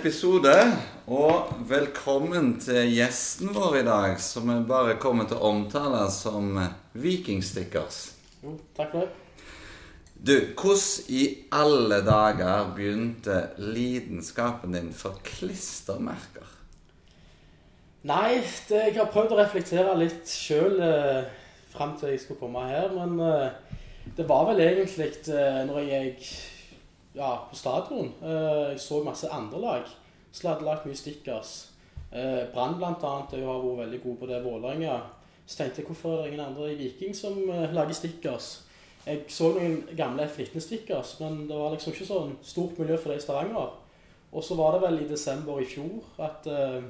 episode, og velkommen til gjesten vår i dag, som vi bare kommer til å omtale som Vikingstickers. Jo, takk for det. Du, hvordan i alle dager begynte lidenskapen din for klistremerker? Nei, det, jeg har prøvd å reflektere litt sjøl eh, fram til jeg skulle komme her, men eh, det var vel egentlig eh, når jeg ja, på stadion eh, Jeg så masse andre lag som hadde lagt mye stickers. Eh, Brann bl.a. Har vært veldig god på det. Vålerenga. Så tenkte jeg hvorfor er det ingen andre i Viking som eh, lager stickers? Jeg så noen gamle F19-stickers, men det var liksom ikke sånn stort miljø for det i Stavanger. Og så var det vel i desember i fjor at eh,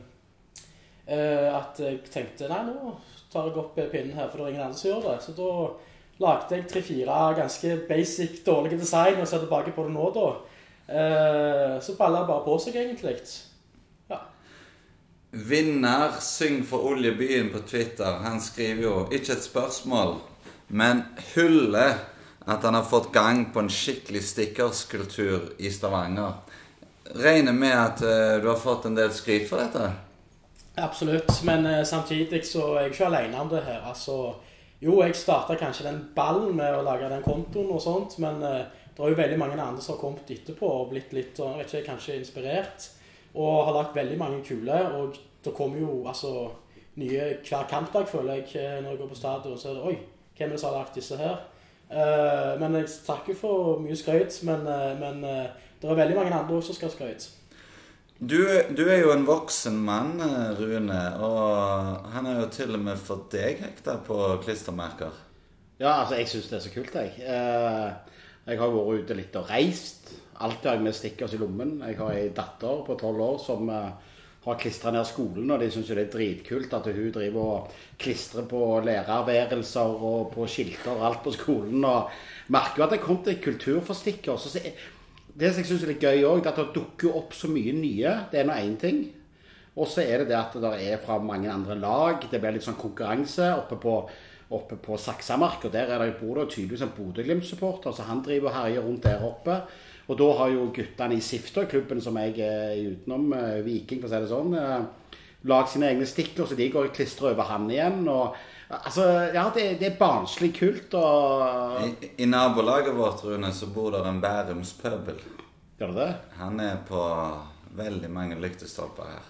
at jeg tenkte nei, nå tar jeg opp pinnen her, for det er ingen andre som gjør det. Så da lagde jeg tre-fire ganske basic, dårlige design og ser tilbake på det nå, da. Eh, så balla bare på seg, egentlig. Ja. Vinner Syng for oljebyen på Twitter, han skriver jo ikke et spørsmål, men hyller at han har fått gang på en skikkelig stickerskultur i Stavanger. Regner med at uh, du har fått en del skryt for dette? Absolutt, men uh, samtidig så er jeg ikke alene om det her. Altså, jo, jeg starta kanskje den ballen med å lage den kontoen og sånt, men eh, det er jo veldig mange andre som har kommet etterpå og blitt litt jeg vet ikke, kanskje inspirert. Og har lagt veldig mange kule. Og det kommer jo altså nye hver kampdag, føler jeg, eh, når jeg går på stadion. Så er det Oi, hvem er det som har lagt disse her? Uh, men jeg takker for mye skryt, men, uh, men uh, det er veldig mange andre også som skal ha skryt. Du, du er jo en voksen mann, eh, Rune, og han har jo til og med fått deg hekta på klistremerker. Ja, altså, jeg syns det er så kult, jeg. Eh, Jeg har vært ute litt og reist. Alltid har jeg med stickers i lommen. Jeg har ei datter på tolv år som eh, har klistra ned skolen, og de syns jo det er dritkult at hun driver og klistrer på lærerværelser og på skilter og alt på skolen. Og merker jo at det er kommet en kultur for stickers. Det som jeg syns er litt gøy òg, er at det dukker opp så mye nye. Det er nå én ting. Og så er det det at det er fra mange andre lag. Det blir litt sånn konkurranse oppe på, oppe på Saksamark. Og der er det, bor det tydeligvis en Bodø-Glimt-supporter, så han driver og herjer rundt der oppe. Og da har jo guttene i Sifter, klubben som jeg er utenom, eh, Viking for å si det sånn, eh, lagd sine egne stikker, så de går og klistrer over han igjen. og Altså, ja, det, det er barnslig kult og I, I nabolaget vårt, Rune, så bor det en Bærumspøbel. Gjør det det? Han er på veldig mange lyktestolper her.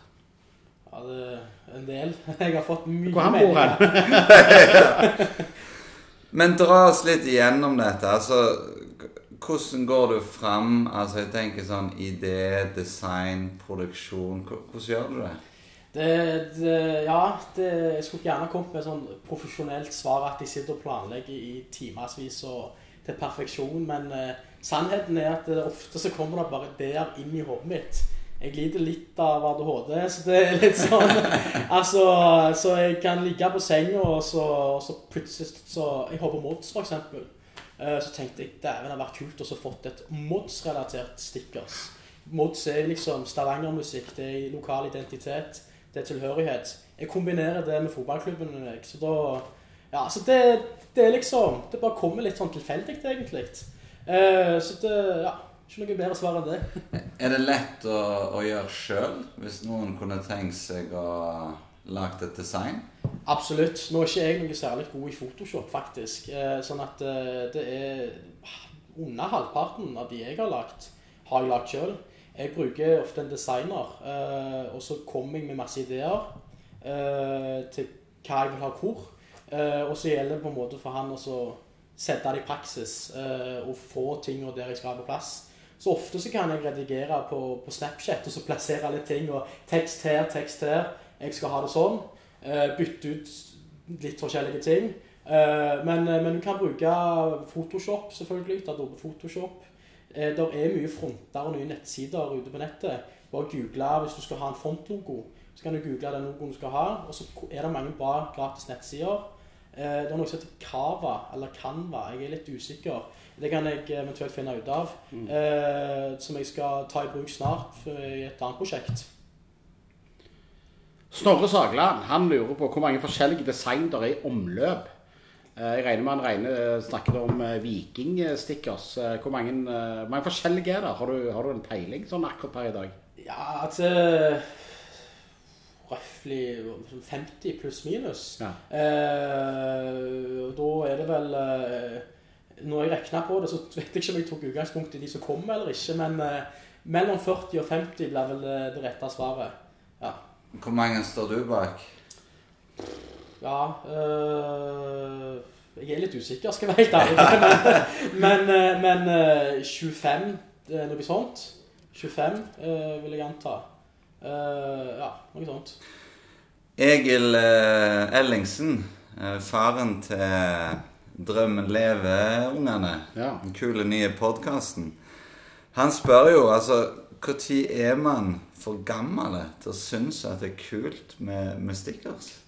Ja, det er en del. Jeg har fått mye Hvor han bor hen? Men dra oss litt igjennom dette. Altså, hvordan går du fram? Altså, jeg tenker sånn idé, design, produksjon. Hvordan gjør du det? Det, det, ja, det, jeg skulle gjerne kommet med sånn profesjonelt svar at jeg sitter og planlegger i timevis og til perfeksjon, men eh, sannheten er at det, ofte så kommer det bare ideer inn i hodet mitt. Jeg lider litt av ADHD, så det er litt sånn Altså, så jeg kan ligge på senga, og så, og så plutselig så Jeg hopper mods, for eksempel. Eh, Så tenkte jeg dæven, det hadde vært kult å få fått et mods-relatert stickers. Mods er liksom Stavanger-musikk, det er lokal identitet, det er tilhørighet. Jeg kombinerer det med fotballklubben jeg, så da Ja, så det, det er liksom Det bare kommer litt sånn tilfeldig, egentlig. Eh, Så det Ja, ikke noe bedre svar enn det. Er det lett å, å gjøre sjøl, hvis noen kunne tenkt seg å lage et design? Absolutt. Nå er ikke jeg noe særlig god i Photoshop, faktisk. Eh, Sånn at eh, det er under halvparten av de jeg har lagt, har jeg lagt sjøl. Jeg bruker ofte en designer, eh, og så kommer jeg med masse ideer eh, til hva jeg vil ha hvor. Eh, Og så gjelder det på en måte for han å sette det i praksis og få tingene der jeg skal ha på plass. Så ofte så kan jeg redigere på, på Snapchat og så plassere alle ting og tekst her, tekst her. Jeg skal ha det sånn. Bytte ut litt forskjellige ting. Men, men du kan bruke Photoshop, selvfølgelig. Adobe Photoshop. Eh, det er mye fronter og nye nettsider ute på nettet. Bare google hvis du skal ha en frontlogo. Så kan du google den logoen du skal ha, og så er det mange bra gratis nettsider. Eh, det er noe som heter Kava, eller Canva. Jeg er litt usikker. Det kan jeg eventuelt finne ut av. Eh, som jeg skal ta i bruk snart i et annet prosjekt. Snorre Sagland han lurer på hvor mange forskjellige design der er i omløp. Eh, Jeg regner med han regner, snakket om eh, vikingstickers. Eh, Hvor mange, eh, mange forskjellige er det? Har du, har du en peiling sånn akkurat per i dag? Ja, altså Røftlig 50 pluss minus. Ja. Eh, og da er det vel eh, Når jeg regna på det, så vet jeg ikke om jeg tok utgangspunkt i de som kommer eller ikke, men eh, mellom 40 og 50 blir vel det, det rette svaret. Ja. Hvor mange står du bak? Ja øh, Jeg er litt usikker, skal jeg være helt ærlig. Men, men, øh, men øh, 25, øh, noe sånt. 25 øh, vil jeg anta. Uh, ja, noe sånt. Egil eh, Ellingsen, eh, faren til Drømmen lever-ungene, Ja. den kule nye podkasten, han spør jo altså Når er man for gammel til å synes at det er kult med, med stickers?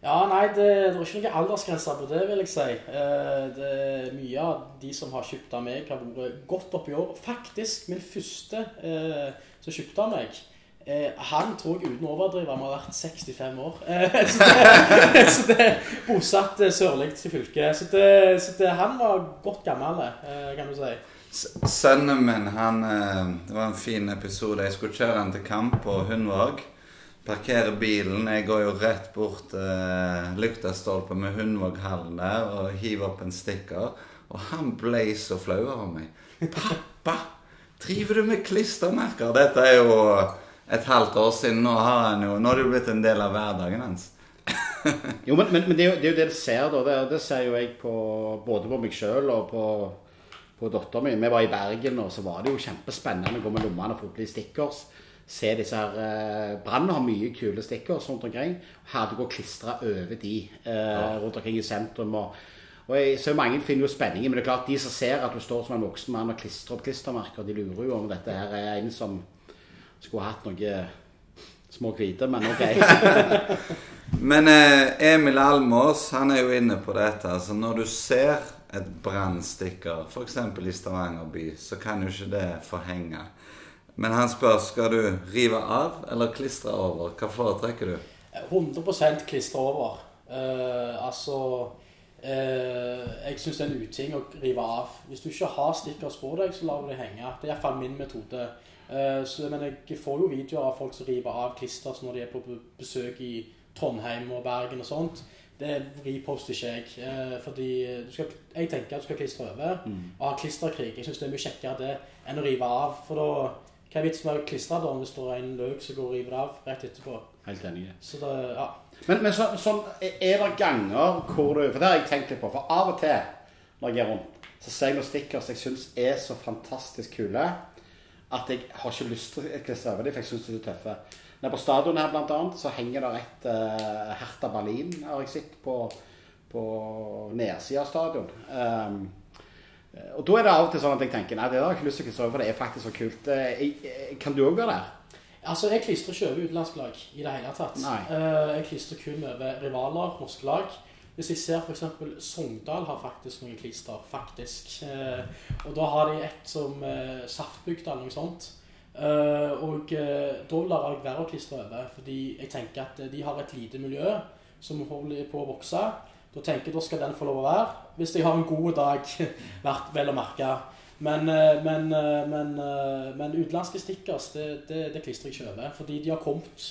Ja, nei, det, det er ikke noen aldersgrense på det, vil jeg si. Eh, det er Mye av de som har kjøpt av meg, har vært godt oppi år. Faktisk, min første eh, som kjøpte av meg, eh, han tror jeg uten å overdrive må vært 65 år. Så det, er bosatt sørlig til fylket. Så, det, så det, han var godt gammel, kan du si. Sønnen min, han Det var en fin episode. Jeg skulle kjøre han til kamp på Hundvåg. Parkere bilen. Jeg går jo rett bort til lyktestolpen med Hundvåghallen der og hiver opp en stikker. Og han ble så flau over meg. 'Pappa, driver du med klistremerker?' Dette er jo et halvt år siden. Nå har han jo Nå har det jo blitt en del av hverdagen hans. Jo, men, men, men det, er jo, det er jo det du ser, da. Det, det ser jo jeg på, både på meg sjøl og på, på dattera mi. Vi var i Bergen, og så var det jo kjempespennende å gå med lommene og få litt stickers. Se disse her eh, Brann har mye kule stickers rundt omkring. Hadde gå klistra over de eh, rundt omkring i sentrum. og og jeg ser mange finner jo spenning men det er klart de som ser at du står som en voksen mann og klistrer opp klistremerker, de lurer jo om dette her er en som skulle hatt noe små hvite, men ok. Men eh, Emil Almås han er jo inne på dette. altså Når du ser et brannstikker, f.eks. i Stavanger by, så kan jo ikke det forhenge. Men han spør skal du rive av eller klistre over. Hva foretrekker du? 100 klistre over. Eh, altså eh, Jeg syns det er en uting å rive av. Hvis du ikke har stickers på deg, så lar du det henge. Det er iallfall min metode. Eh, så, men jeg får jo videoer av folk som river av klisters når de er på besøk i Trondheim og Bergen og sånt. Det reposter ikke jeg. Eh, fordi du skal, jeg tenker at du skal klistre over. Og ha klisterkrig. Jeg syns det er mye kjekkere det enn å rive av. For da hva er vitsen med å klistre da hvis det er en løk som går og river det av rett etterpå? Helt enig. Så det, ja. Men, men så, sånn, er det ganger hvor du For det har jeg tenkt litt på. For av og til når jeg er rundt, så ser jeg noen stickers jeg syns er så fantastisk kule at jeg har ikke lyst til å klistre over dem, for jeg syns de er tøffe. Nede på stadion her blant annet, så henger det et uh, Hertha Berlin, har jeg sett, på, på nedsida av stadion. Um, og da er det av og til sånn at jeg tenker nei, det har jeg ikke lyst til å klistre over, for det er faktisk så kult. Eh, jeg, jeg, kan du òg være der? Altså, Jeg klistrer ikke over utenlandske lag i det hele tatt. Eh, jeg klistrer kun over rivaler, norske lag. Hvis jeg ser f.eks. Sogndal har faktisk noen klister, faktisk. Eh, og da har de et som uh, Saftbygda eller noe sånt. Eh, og eh, da lar jeg være å klistre over, fordi jeg tenker at eh, de har et lite miljø som holder på å vokse. Da tenker jeg da skal den få lov å være. Hvis jeg har en god dag, vært vel å merke. Men, eh, men, eh, men, eh, men utenlandske stickers, det, det, det klistrer jeg ikke over. Fordi de har kommet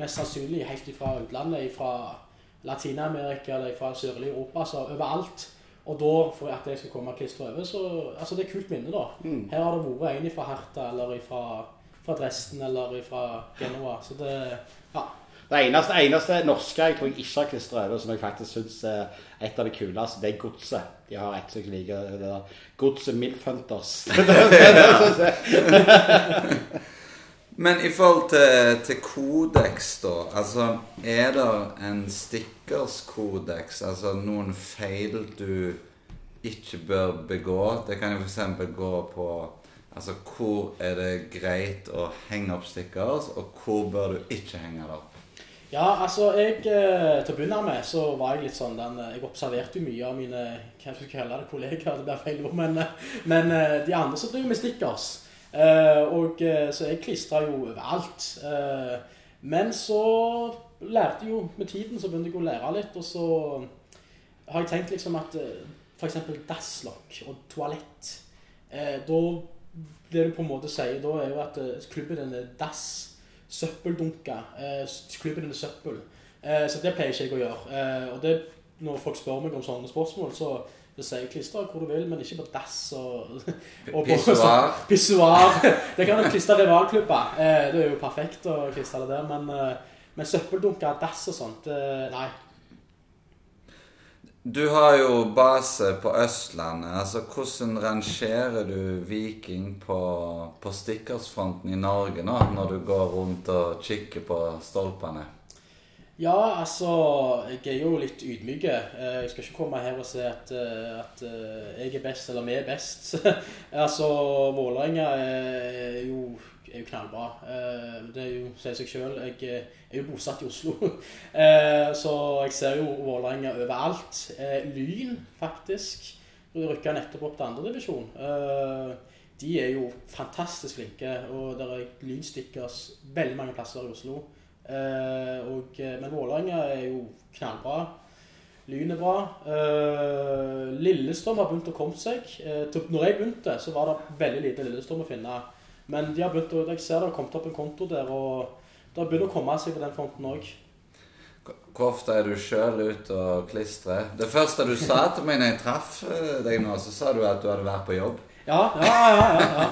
mest sannsynlig helt fra utlandet, fra Latin-Amerika eller fra sørlige Europa, altså overalt. Og da, for at jeg skal komme og klistre over, så Altså, det er kult minne, da. Her har det vært en fra Herta, eller fra, fra Dresden, eller fra Genoa. Så det Ja. Det eneste, eneste norske jeg tror jeg ikke har klistra over, som jeg faktisk syns er et av de kuleste, det er Godset. De har et som jeg liker. Det der Godset Milfhunters. Men i forhold til, til kodeks, da. Altså, er det en stickerskodeks? Altså noen feil du ikke bør begå? Det kan jo f.eks. gå på Altså, hvor er det greit å henge opp stickers, og hvor bør du ikke henge det opp? Ja, altså jeg, eh, Til å begynne med så var jeg litt sånn den, Jeg observerte jo mye av mine hva skal kalle det, kollegaer, det blir feil ord, men, eh, men eh, de andre som driver med stickers. Eh, og eh, Så jeg klistra jo overalt. Eh, men så lærte jeg jo med tiden så begynte jeg å lære litt, og så har jeg tenkt liksom at eh, f.eks. dasslokk og toalett eh, Da det du på en måte sier da, er jo at eh, klubben din er dass, søppeldunker, eh, din er søppel. Eh, så det pleier ikke jeg å gjøre. Eh, og det, når folk spør meg om sånne spørsmål, så det sier jeg klister hvor du vil, men ikke på dass og, og Pissoar. Det kan du klistre rivalklubber. Eh, det er jo perfekt å klistre det der, men, men søppeldunker, dass og sånt, eh, nei. Du har jo base på Østlandet. altså Hvordan rangerer du Viking på, på stikkersfronten i Norge nå, når du går rundt og kikker på stolpene? Ja, altså Jeg er jo litt ydmyk. Eh, Jeg skal ikke komme her og si at, eh, at eh, jeg er best, eller vi er best. altså, Vålerenga er jo, er jo knallbra. Eh, Det er jo, sier seg sjøl. Jeg er jo bosatt i Oslo. Eh, Så jeg ser jo Vålerenga overalt. Eh, Lyn, faktisk. Rykka nettopp opp til andredivisjon. De er jo fantastisk flinke, og det er lynstickers veldig mange plasser i Oslo. Eh, eh, men Vålerenga er jo knallbra. Lyn er bra. Eh, Lillestrøm har begynt å komme seg. Eh, når jeg begynte, så var det veldig lite Lillestrøm å finne. Men de har begynt å, jeg ser det har kommet opp en konto der, og det har begynt å komme seg på den fronten òg. Hvor ofte er du sjøl ute og klistrer? Det første du sa til meg når jeg traff eh, deg nå, så sa du at du hadde vært på jobb. Ja, ja, ja. ja, ja.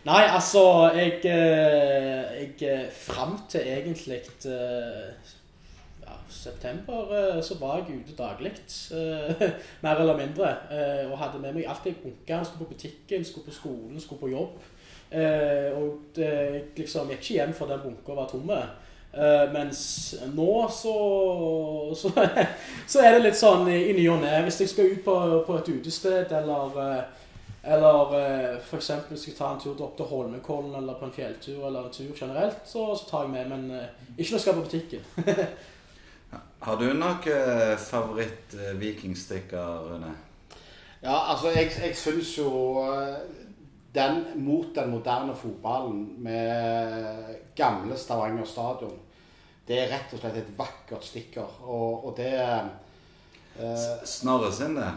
Nei, altså Jeg, eh, jeg eh, Fram til egentlig ja, september så var jeg ute daglig. Mer eller mindre. Og hadde med meg alt jeg bunka. Skulle på butikken, skulle på skolen, skulle på jobb. Eh, Og det, liksom gikk ikke hjem for den bunka var tomme. Eh, mens nå så, så Så er det litt sånn i, i ny og ne. Hvis jeg skal ut på, på et utested eller eh, eller eh, eksempel skal jeg ta en tur opp til Holmenkollen eller på en fjelltur eller en tur generelt, så, så tar jeg med, men eh, ikke når jeg skal på butikken. Har du noen favoritt-vikingstikker, Rune? Ja, altså, jeg, jeg syns jo eh, den mot den moderne fotballen med gamle Stavanger stadion, det er rett og slett et vakkert stikker. Og, og det eh, Snorre sin, det.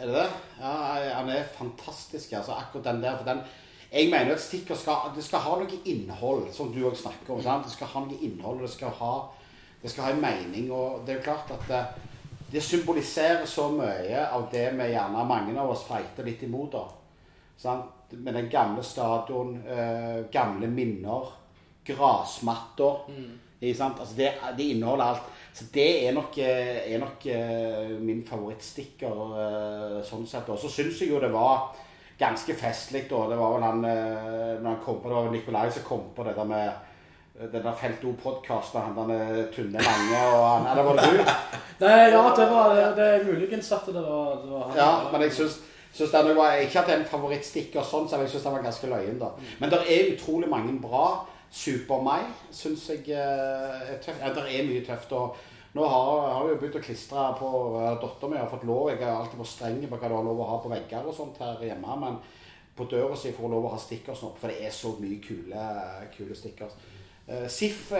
Er det det? Ja, han er fantastisk. altså Akkurat den der. for den Jeg mener at stikker skal, det skal ha noe innhold, som du òg snakker om. sant? Det skal ha noe innhold, og det skal ha, det skal ha en mening. Og det er jo klart at det, det symboliserer så mye av det vi gjerne mange av oss feiter litt imot. da. Sant? Med den gamle stadion, eh, gamle minner, grasmatter. Mm. Altså det, det inneholder alt. Så det er nok, eh, er nok eh, min favorittstikker eh, sånn sett. Og så syns jeg jo det var ganske festlig da. Det var vel han når han kom på det, var Nikolai som kom på det der med den der Felt O-podkasten, han der Tunne Lange og han Eller var det du? Nei, ja, det var det, det muligens at det var, det var han. Ja, men jeg syns, syns den var, Ikke at det er en favorittstikker, sånn, så jeg syns den var ganske løyen. da. Men det er utrolig mange bra. Super meg syns jeg eh, er tøft. Ja, det er mye tøft. og nå har, har vi jo begynt å klistre på uh, Dattera mi har fått lov. Jeg har alltid vært streng på hva du har lov å ha på vegger og sånt her hjemme. Men på døra si får hun lov å ha stickers nå, for det er så mye kule, kule stickers. Uh, SIF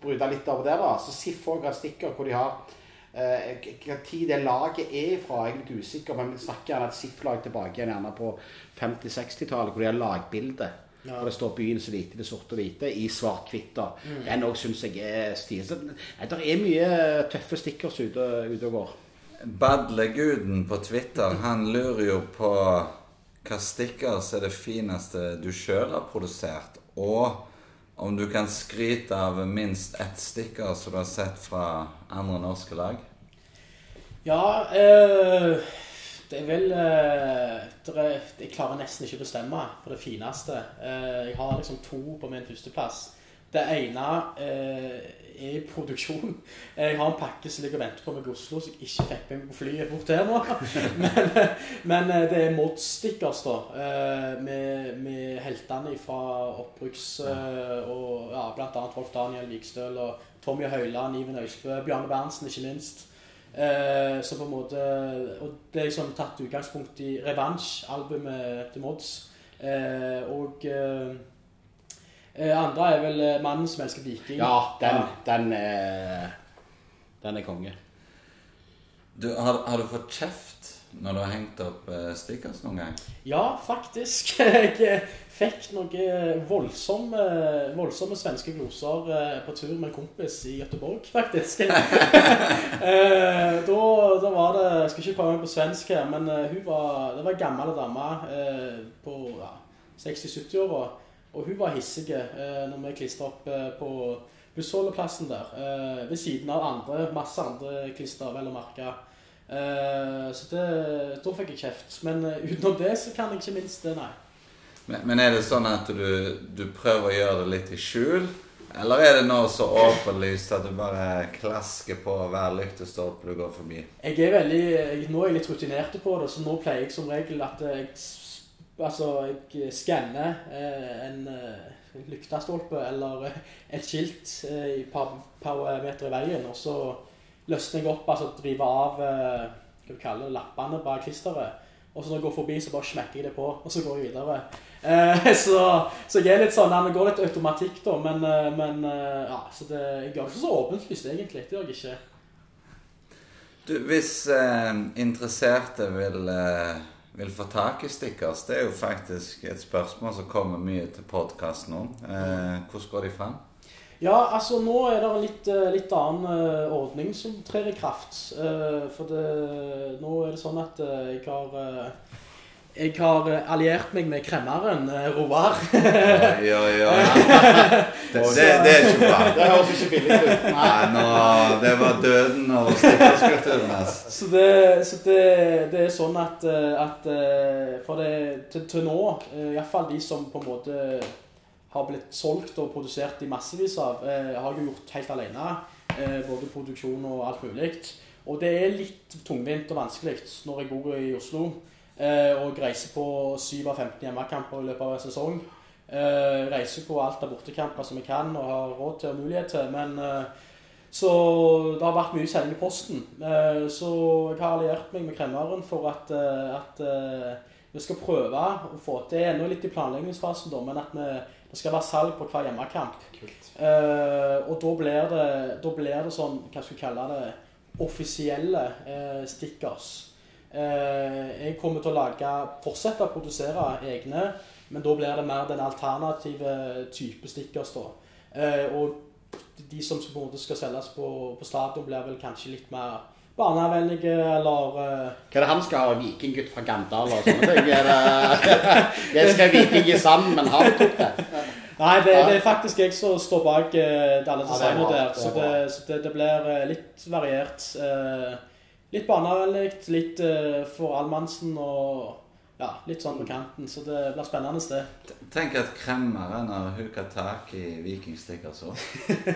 bryter litt av det, da. Så SIF òg har sticker hvor de har Eh, Hva tid det laget er fra, jeg er litt usikker, men vi snakker gjerne et SIF-lag tilbake igjen gjerne på 50-60-tallet, hvor de har lagbilde. Ja. Og det står 'Byen så lite, det sorte og hvite' i svart-hvitt. Mm. Den òg syns jeg er stilig. Nei, Det er mye tøffe stickers ute, ute og går. Badleguden på Twitter han lurer jo på hva stickers er det fineste du sjøl har produsert, og om du kan skryte av minst ett stikker som du har sett fra andre norske lag. Ja, eh, det er vel eh, Jeg klarer nesten ikke å bestemme på det fineste. Eh, jeg har liksom to på min førsteplass. Det ene eh, er i produksjon. Jeg har en pakke som ligger og venter på meg i Oslo, som jeg ikke fikk med meg på flyet bort her nå. Men, men eh, det er modstickers, da. eh, Med, med heltene fra oppbruks... Og ja, annet Rolf Daniel Vikstøl og Tommy Høiland, Iven Øysbø, Bjarne Berntsen, ikke minst. Så på en måte Og det er liksom tatt utgangspunkt i Revansj, albumet til Mods. Og andre er vel eh, 'Mannen som elsket viking'. Ja, den, den, er, den er konge. Du, har, har du fått kjeft når du har hengt opp eh, stickers noen gang? Ja, faktisk. Jeg eh, fikk noen voldsomme, voldsomme svenske gloser eh, på tur med en kompis i Göteborg, faktisk. Eh, da, da var det Jeg skal ikke prøve meg på svensk her, men eh, hun var, det var en gammel dame eh, på ja, 60-70-åra. Og hun var hissig eh, når vi klistra opp eh, på bussholdeplassen der. Eh, ved siden av andre, masse andre klister, vel å merke. Eh, så det, da fikk jeg kjeft. Men eh, utenom det så kan jeg ikke minst det, nei. Men, men er det sånn at du, du prøver å gjøre det litt i skjul? Eller er det nå så åpenlyst at du bare klasker på hver lyktestolpe du går forbi? Jeg er veldig, nå er jeg litt rutinert på det, så nå pleier jeg som regel at jeg, altså, jeg skanner eh, en, eh, lyktestolpe eller eh, et skilt i par, par meter i veien, og så løsner jeg opp, altså driver av hva vi kaller lappene bak klisteret. Og så når jeg går forbi, så bare smekker jeg det på, og så går jeg videre. Eh, så, så jeg er litt sånn, det går litt automatikk da, men, men ja, så det, jeg gjør ikke så åpenlyst egentlig, det gjør jeg ikke. Du, hvis eh, interesserte vil, eh, vil få tak i stickers, det er jo faktisk et spørsmål som kommer mye til podkasten nå. Eh, hvordan går de fram? Ja, altså nå er det en litt, eh, litt annen eh, ordning som trer i kraft. Eh, For det, nå er det sånn at jeg har jeg har eh, alliert meg med kremmeren eh, Roar. Oi, oi, oi. Det, det, det er ikke bra. Det høres ikke billig ut. Nei. Nå, det var døden og stickerskulpturen hans. Så, det, så det, det er sånn at, eh, at For det, til, til nå, iallfall de som på en måte har blitt solgt og produsert i massevis av, har jeg gjort helt alene. Både produksjon og alt mulig. Og det er litt tungvint og vanskelig når jeg bor i Oslo og reiser på 7 av 15 hjemmekamper i løpet av en sesong. Eh, reiser på alt av bortekamper som jeg kan og har råd til og mulighet til. Men eh, så det har vært mye sending i posten. Eh, Så jeg har alliert meg med kremmeren for at, eh, at eh, vi skal prøve å få til ennå litt i planleggingsfasen, da, men at vi, det skal være salg på hver hjemmekamp. Eh, og da blir, det, da blir det sånn, hva skal vi kalle det, offisielle eh, stickers. Eh, jeg kommer til å lage, fortsette å produsere egne, men da blir det mer den alternative type stickers. da. Eh, og de som på en måte skal selges på, på stadion, blir vel kanskje litt mer barnevennlige, eller uh... Hva er det han skal ha? Vikinggutt fra Gandal og sånne ting? Er det, jeg skal viking i sand, men har du det? Nei, det, det er faktisk jeg som står bak uh, alle designene ja, der. er Så, det, så det, det blir litt variert. Eh, litt barnevennlig, litt eh, for allmannsen og ja, litt sånn på kanten. Så det blir spennende det. Tenk at kremmeren har huka tak i vikingstickers òg.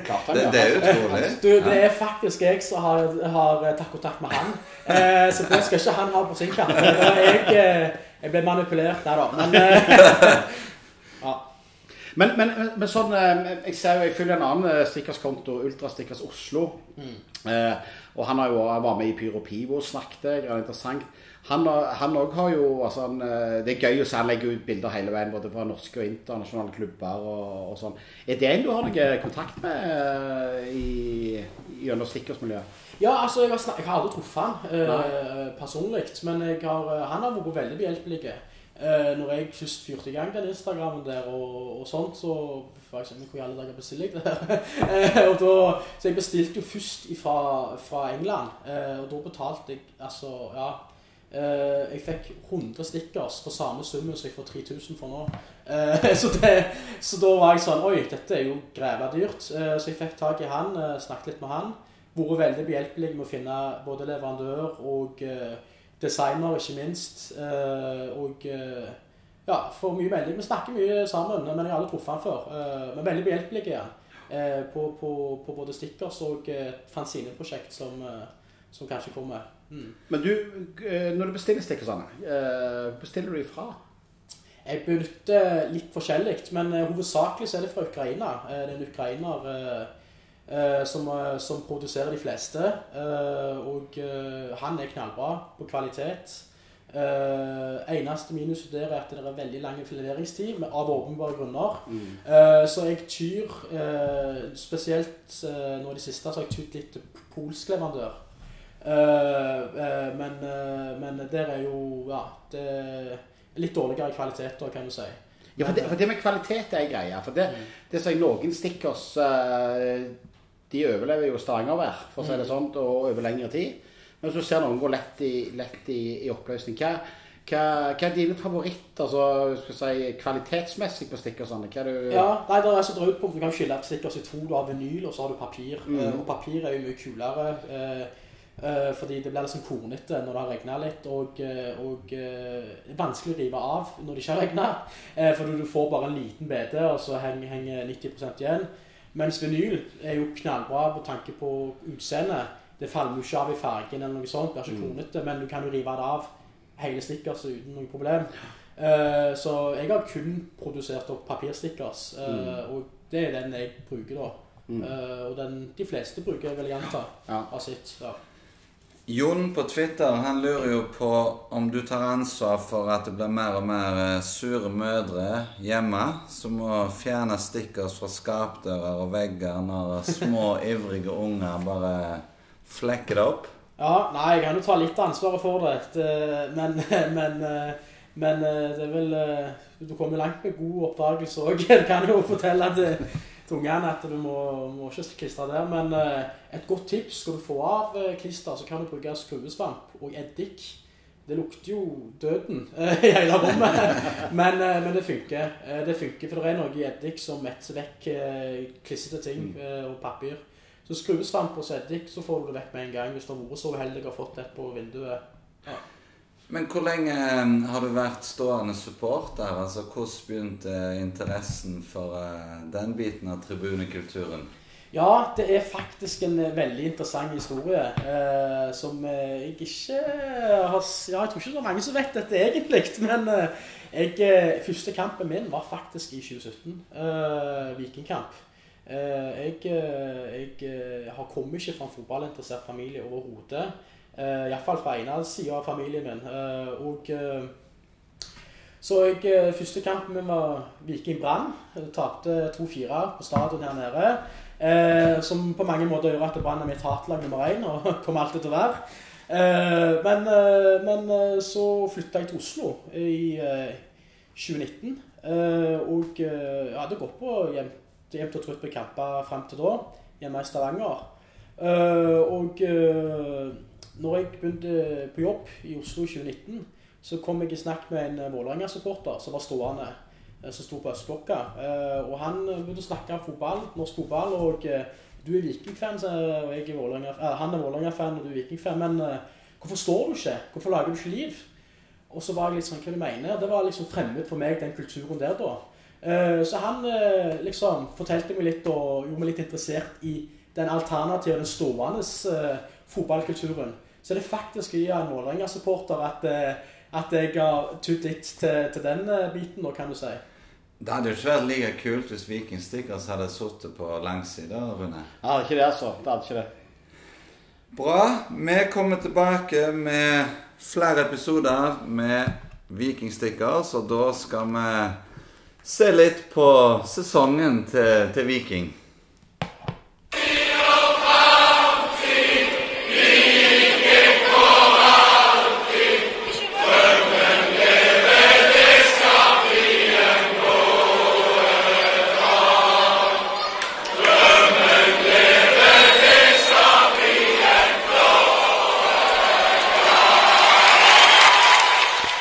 Klart Det, det er utrolig. Du, det er faktisk jeg som har, har eh, tatt kontakt med han. Eh, så det skal ikke han ha på sin kant. Jeg, eh, jeg ble manipulert der, da. Men eh, ja. Men, men, men sånn, jeg ser jo, jeg følger en annen stikkerskonto, stickerskonto, Ultrastickers Oslo. Eh, og han har jo var med i Pyro Pivo snakket, det er interessant. Han òg har jo altså han, eh, Det er gøy å se han legger ut bilder hele veien, både fra norske og internasjonale klubber og, og sånn. Er det en du har noe kontakt med i i, gjennom stikkordsmiljøet? Ja, altså, jeg har, jeg har aldri truffet han eh, personlig, men har, eh, han har vært veldig behjelpelig. Eh, når jeg først fyrte i gang den Instagramen der og, og sånt, så var jeg sånn hvor i alle dager bestiller jeg det her? Eh, så jeg bestilte jo først fra, fra England, eh, og da betalte jeg, altså, ja, eh, jeg fikk 100 stickers for samme summen som jeg får 3000 for nå. Eh, så, det, så da var jeg sånn, oi, dette er jo greva dyrt. Eh, så jeg fikk tak i han, eh, snakket litt med han vært veldig behjelpelig med å finne både leverandør og eh, designer, ikke minst. Eh, og eh, ja, får mye melding. Vi snakker mye sammen, men jeg har aldri truffet han før. Eh, men veldig behjelpelig er han. På, på, på både stickers og et fanzineprosjekt som, som kanskje kommer. Mm. Men du, når du bestiller stickersene, bestiller du ifra? Jeg benytter litt forskjellig, men hovedsakelig så er det fra Ukraina. Det er en ukrainer som, eh, som produserer de fleste. Eh, og eh, han er knallbra på kvalitet. Eh, eneste minuset der er at det er veldig lang leveringstid, av åpenbare grunner. Eh, så jeg tyr, eh, spesielt eh, nå i det siste, så har jeg tydd litt til polsk leverandør. Eh, eh, men, eh, men der er jo Ja, det er litt dårligere kvalitet, da, kan du si. Ja, for det, for det med kvalitet er greia. For det, det sier noen stikkers eh, De overlever jo Stavangervær, for å si det sånn, og over lengre tid. Men så ser noen gå lett i, lett i, i oppløsning. Hva, hva, hva er dine favoritter altså, si, kvalitetsmessig på stickersene? Hva er du Ja, nei, det er så drøyt punkt. Du kan skille stickers i to. Du har vinyl, og så har du papir. Mm. og papir er jo mye kulere. Eh, eh, fordi det blir liksom kornete når det har regna litt, og, eh, og eh, er vanskelig å rive av når det ikke har regna. Eh, fordi du får bare en liten bete, og så henger, henger 90% igjen. Mens vinyl er jo knallbra på tanke på utseendet. Det faller jo ikke av i fargen eller noe sånt, er ikke kronete, men du kan jo rive det av hele stickers uten noe problem. Uh, så jeg har kun produsert opp papirstickers, eh, og det er den jeg bruker da. Uh, og den de fleste bruker, vil jeg anta, har sitt. Ja. Jon på Twitter han lurer jo på om du tar ansvar for at det blir mer og mer eh, sure mødre hjemme som må fjerne stickers fra skapdører og vegger når små, ivrige unger bare flekker det opp. Ja, nei, jeg kan jo ta litt ansvaret for det, det men, men, eh, men eh, det er vel eh, Du kommer langt med god oppdagelse òg. Jeg kan jo fortelle til, til ungene at du må, må ikke klistre der. Men eh, et godt tips skal du få av eh, klister, så kan du bruke skruesvamp og eddik. Det lukter jo døden eh, i hele rommet, men, men det funker. Det funker, For det er noe i eddik som metser vekk klissete ting eh, og papir. Så skruesvamp og eddik, så får du det vekk med en gang hvis du har vært så uheldig og fått et på vinduet. Men hvor lenge eh, har du vært stående supporter? Altså, Hvordan begynte interessen for eh, den biten av tribunekulturen? Ja, det er faktisk en eh, veldig interessant historie eh, som eh, jeg ikke har Ja, jeg tror ikke det er mange som vet dette egentlig, men eh, jeg, første kampen min var faktisk i 2017. Eh, Vikingkamp. Eh, jeg jeg eh, har kommet ikke fra en fotballinteressert familie overhodet. Eh, Iallfall fra ene sida av familien min. Eh, og eh, så jeg, første kampen min var Viking Brann. Tapte 2-4 på stadion her nede. Eh, som på mange måter gjør at Brann er mitt hatlag nummer én, og kommer alltid til å være. Eh, men, eh, men så flytta jeg til Oslo i eh, 2019. Eh, og jeg hadde gått på jevnt, jevnt og trutt på kamper frem til da, hjemme i Stavanger. Og når jeg begynte på jobb i Oslo i 2019, så kom jeg i snakk med en eh, Vålerenga-supporter som var stående, eh, som sto på østblokka. Eh, Og han begynte å snakke om fotball, norsk fotball, og du er Viking-fan, og jeg er Vålerenga, han er Vålerenga-fan, og du er Viking-fan, men hvorfor står du ikke? Hvorfor lager du ikke liv? Og så var jeg litt sånn, hva du mener? Det var liksom fremmed for meg, den kulturen der da. Så han liksom fortalte meg litt og gjorde meg litt interessert i den alternative, den stående fotballkulturen. Så det faktisk via en Vålerenga-supporter at, eh, at jeg har tutt litt til, til den eh, biten, da, kan du si. Det hadde jo ikke vært like kult hvis Viking Stickers hadde sittet på langsida, Rune. Ja, det er ikke det, altså. Det hadde ikke det. Bra. Vi kommer tilbake med flere episoder med Viking Stickers, og da skal vi se litt på sesongen til, til Viking.